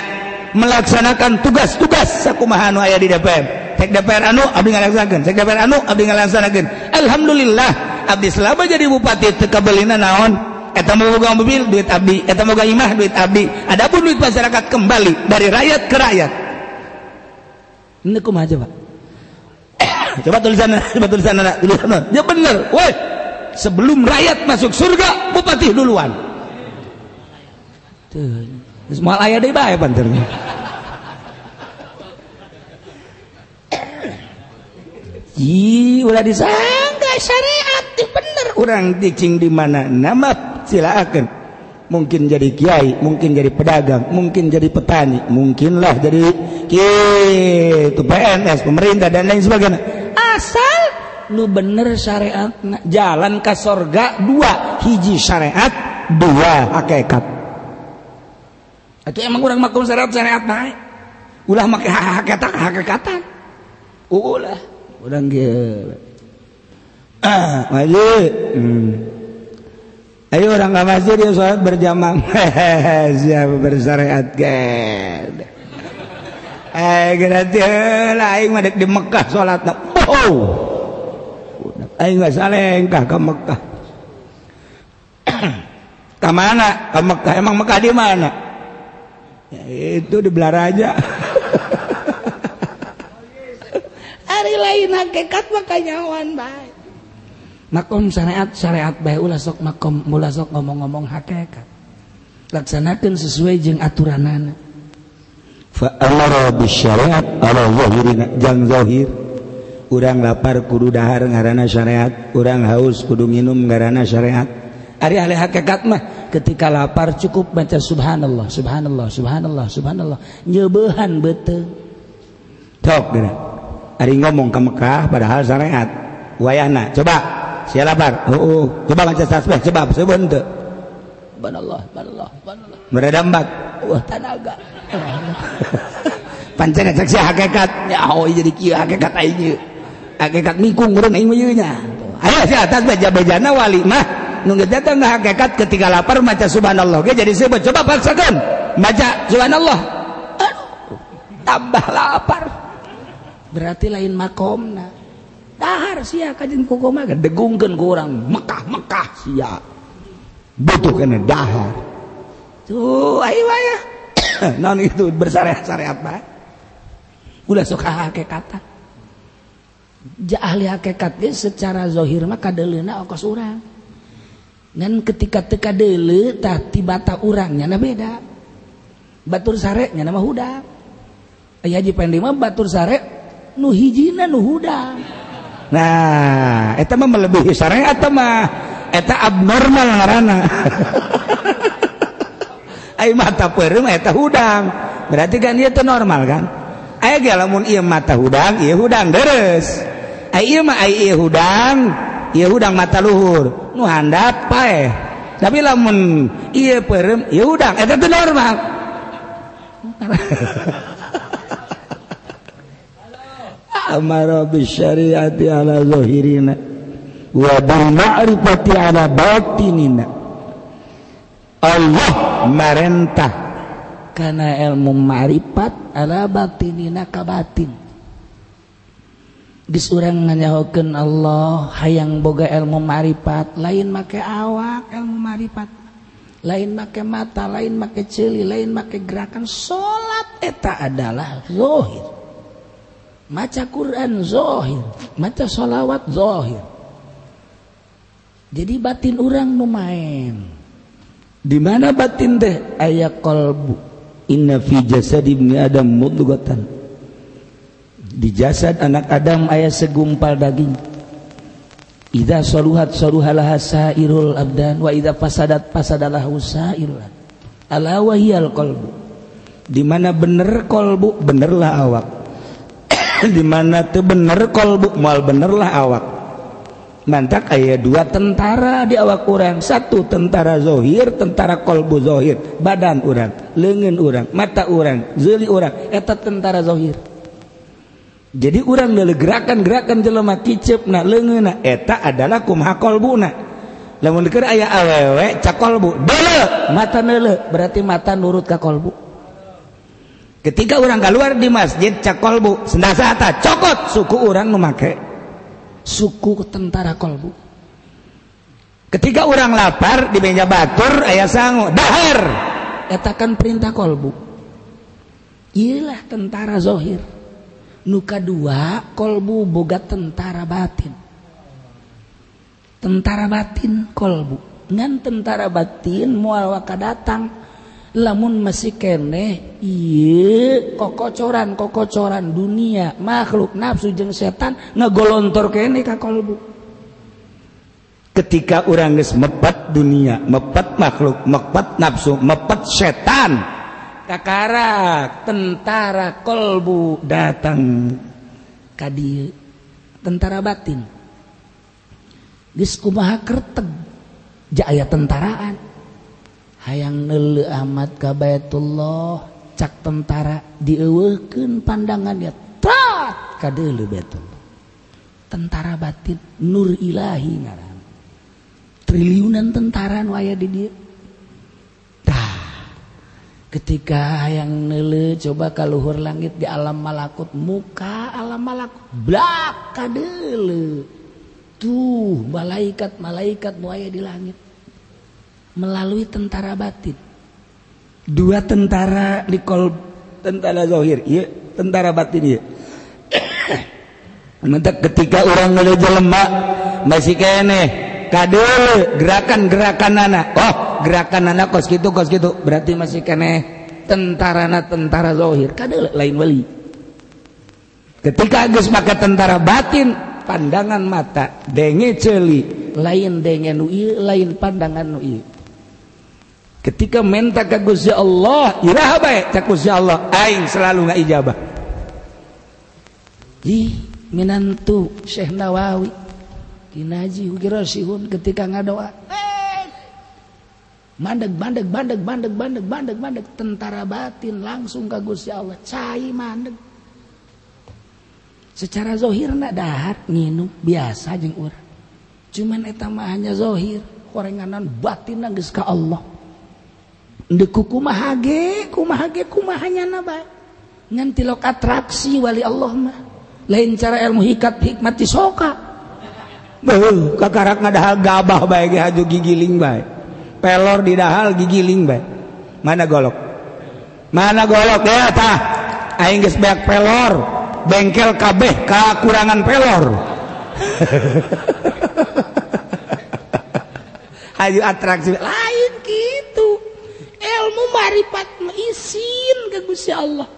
melaksanakan tugas-tugas sakumahanu ayah di DPR Cek DPR anu Abdi ngalaksanakan Cek DPR anu Abdi ngalaksanakan Alhamdulillah Abdi selama jadi bupati tekabelina naon? Eta moga mobil duit Abdi. Eta moga imah duit Abdi. Adapun duit masyarakat kembali dari rakyat ke rakyat. Ini kumaha coba? Coba tulisan coba tulisan tulisan ya bener. Woi sebelum rakyat masuk surga bupati duluan. Tuh. Semua ayah deh bae panternya Ih, udah disangka syariat bener. Orang cicing di mana? Nama silakan mungkin jadi kiai mungkin jadi pedagang mungkin jadi petani mungkinlah jadi itu PNS pemerintah dan lain sebagainya. Asal nu bener syariat nah, jalan ke sorga dua. Hiji syariat dua. Hakikat. Itu emang orang makum syariat syariat naik. Ulah make hakikat hakikatan ulah. Orang gitu ah maju hmm. ayo orang nggak masjid dia sholat berjamaah. Siapa bersyariat kan eh gratis lah aing mah di Mekah sholat oh. Nggak salengkah ke Mekah. Ke mana? Ke Mekah. Emang Mekah di mana? Ya, itu di Belaraja hari lain hakikat makanya wan baik makom syariat syariat baik ulah sok makom mula sok ngomong-ngomong hakikat. Laksanakan sesuai jeung aturanana fa amara bisyariat ala zahirina jang zahir. Urang lapar kudu dahar ngaranana syariat urang haus kudu minum ngaranana syariat. Ari ahli hakikat mah ketika lapar cukup baca subhanallah subhanallah subhanallah subhanallah nyebehan betul tok geura ari ngomong ke Mekah padahal syariat. Wayahna coba. siapa uh, uh, coba baca tasbih coba sebut Ba'nallah, Subhanallah, subhanallah, subhanallah. Meredambat. Wah, tanaga. Pancen cek si hakikat. Ya, oh jadi kieu hakikat aing Hakikat mikung urang aing mah nya. Aya si atas beja-bejana wali mah nu datang ka hakikat ketika lapar maca subhanallah ge jadi sebut. Coba paksakan. Baca subhanallah. Aduh, tambah lapar. Berarti lain makomna. dahar sia kajin koko mah degungkeun ku urang Mekah Mekah sia. Butuh kana dahar. Tuh ayo waya non itu bersyariat-syariat apa ulah sok hakikatan ja ahli hakikat secara zahir mah kadelena okos urang. Dan ketika teka deule tah tibata orangnya na beda. Batur sareknya nama hudak. Aya di mah batur sare nu hijina nu hudang nah etama melebihi syariat mah eta abnormal ngarana ay mata peureum eta hudang. Berarti kan ieu teu normal kan? Aya ge lamun ieu mata hudang ieu hudang deres. Ai mah ai hudang ieu hudang mata luhur. Nu handap pae tapi lamun ieu peureum ieu hudang eta teu normal. amara bisyariati ala zahirina wa bil ma'rifati ala batinina Allah marentah karena ilmu ma'rifat ala batinina ka batin. Geus urang nganyahokeun Allah hayang boga ilmu ma'rifat. Lain make awak ilmu ma'rifat. Lain make mata lain make ceuli lain make gerakan. Salat eta adalah zahir maca Quran dzohir maca sholawat dzohir jadi batin orang lumayan di mana batin teh? Ayah kolbu inna fi jasad ibni adam mudghatan. Di jasad anak adam ayah segumpal daging. Idza saluhat saluhalah sairul abdan wa idza fasadat fasadalah usairul ala wahiyal kolbu di mana bener kolbu benerlah awak. dimana tuh bener kolbu mal benerlah awak. Mantak ayat dua tentara di awak orang satu tentara zohir tentara kolbu zohir. Badan orang lengan orang mata orang zuli orang eta tentara zohir. Jadi orang dari gerakan-gerakan jelema kicep na lengan eta adalah kumha kolbu lamun keur aya awewe cak kolbu dele mata nele berarti mata nurut ka kolbu ketika orang keluar di masjid cak qalbu sendasa cokot. Suku orang make suku tentara qalbu ketika orang lapar di meja batur aya sangu dahar! Eta kan perintah qalbu iyalah tentara zohir. Nuka dua kolbu boga tentara batin. Tentara batin kolbu. Ngan tentara batin mual waka datang lamun masih kene iye kokocoran kokocoran dunia makhluk nafsu jeng setan ngegolontor kene ka kolbu ketika orang geus mepet dunia mepet makhluk mepet nafsu mepet setan kakarak tentara kolbu datang ka tentara batin. Geus kumaha kerteg? Ja aya tentaraan. hayang nele Ahmad kabaitullah cak tentara dieweken pandangannya trat kadele betul tentara batin nur ilahi ngaran. Triliunan tentara waya di dia tah ketika hayang nele coba kaluhur langit di alam malakut muka alam malakut blak kadele tuh malaikat malaikat waya di langit. Melalui tentara batin. Dua tentara di kol tentara zohir iya tentara batin iya. Mentak ketika orang nele jelema masih kene kadele gerakan-gerakan anak. Oh gerakan anak kos gitu kos gitu. Berarti masih kene tentara na tentara zohir kada lain wali. Ketika Agus maka tentara batin pandangan mata denge celi. Lain denge nu lain pandangan nu ketika menta ka Gusti Allah iraha bae cak Gusti Allah aing selalu ijabah. Ih minantu Syekh Nawawi. Kinaji ukira sihun ketika ngadoa. Mandeg bandeg bandeg bandeg bandeg bandeg bandeg tentara batin langsung ke Gusti Allah. Cai mandeg secara zohir nak dahar nginum biasa jeng urang. Cuman eta mah hanya zohir. Korenganan batin geus ka Allah kumage kumage kumahnya naba nganti lo atraksi wali Allah mah lain cara ilmu hikat hikmati soka Beuh, kakarak ngadahal gabah bae ge haju gigiling bae. Pelor didahal gigiling bae. Mana golok? Mana golok ya tah? Aing geus beak pelor, bengkel kabeh kakurangan pelor. Hayu atraksi lain ilmu marifat izin ke Gusti Allah.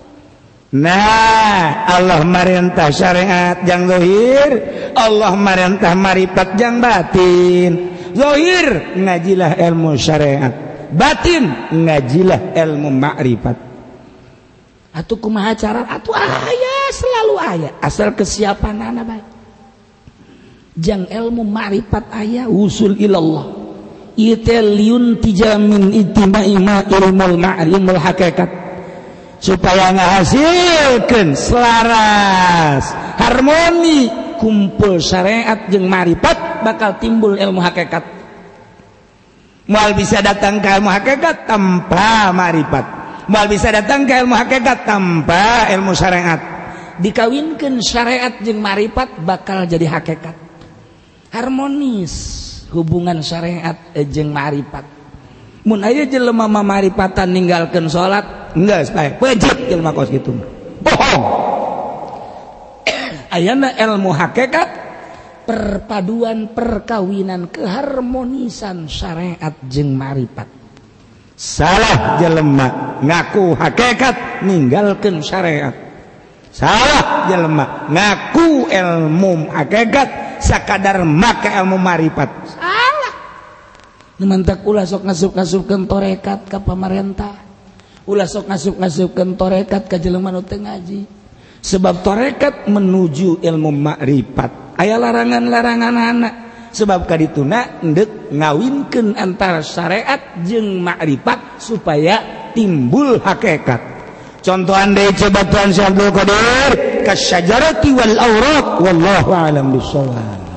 Nah Allah marintah syariat jang zahir Allah marintah marifat jang batin. Zohir ngajilah ilmu syariat. Batin ngajilah ilmu makrifat. Atau kumaha cara? Atau ayah selalu ayah asal kesiapan anak baik jang ilmu makrifat ayah usul ilallah iteliun tijamin itima ilmul ma'rimul hakikat. Supaya ngahasilkan selaras harmoni kumpul syariat jeung marifat bakal timbul ilmu hakikat. Mal bisa datang ke ilmu hakikat tanpa marifat. Mal bisa datang ke ilmu hakikat tanpa ilmu syariat. Dikawinkan syariat jeung marifat bakal jadi hakikat. Harmonis. hubungan syariat eh, ejeng marifat. Mun aya jelema marifatan ninggalkeun salat? Enggak sae wajib. Jelema kos kitu bohong. Ayana ilmu hakikat perpaduan perkawinan keharmonisan syariat jeng marifat. Salah jelema ngaku hakikat ninggalkeun syariat. Salah jelema ngaku ilmu hakikat sakadar make ilmu marifat salah. Mantap ulah sok ngasup ngasupkan torekat ke pemerintah ulah sok ngasup ngasupkan torekat ke jelema nu ngaji. Sebab torekat menuju ilmu makrifat aya larangan-larangan anak sebab kadituna endek ngawinkeun antara syariat jeung makrifat supaya timbul hakikat. Contoh deui coba Tuhan Syekh Abdul Qadir. كالشجرة والأوراق. والله أعلم بالصواب.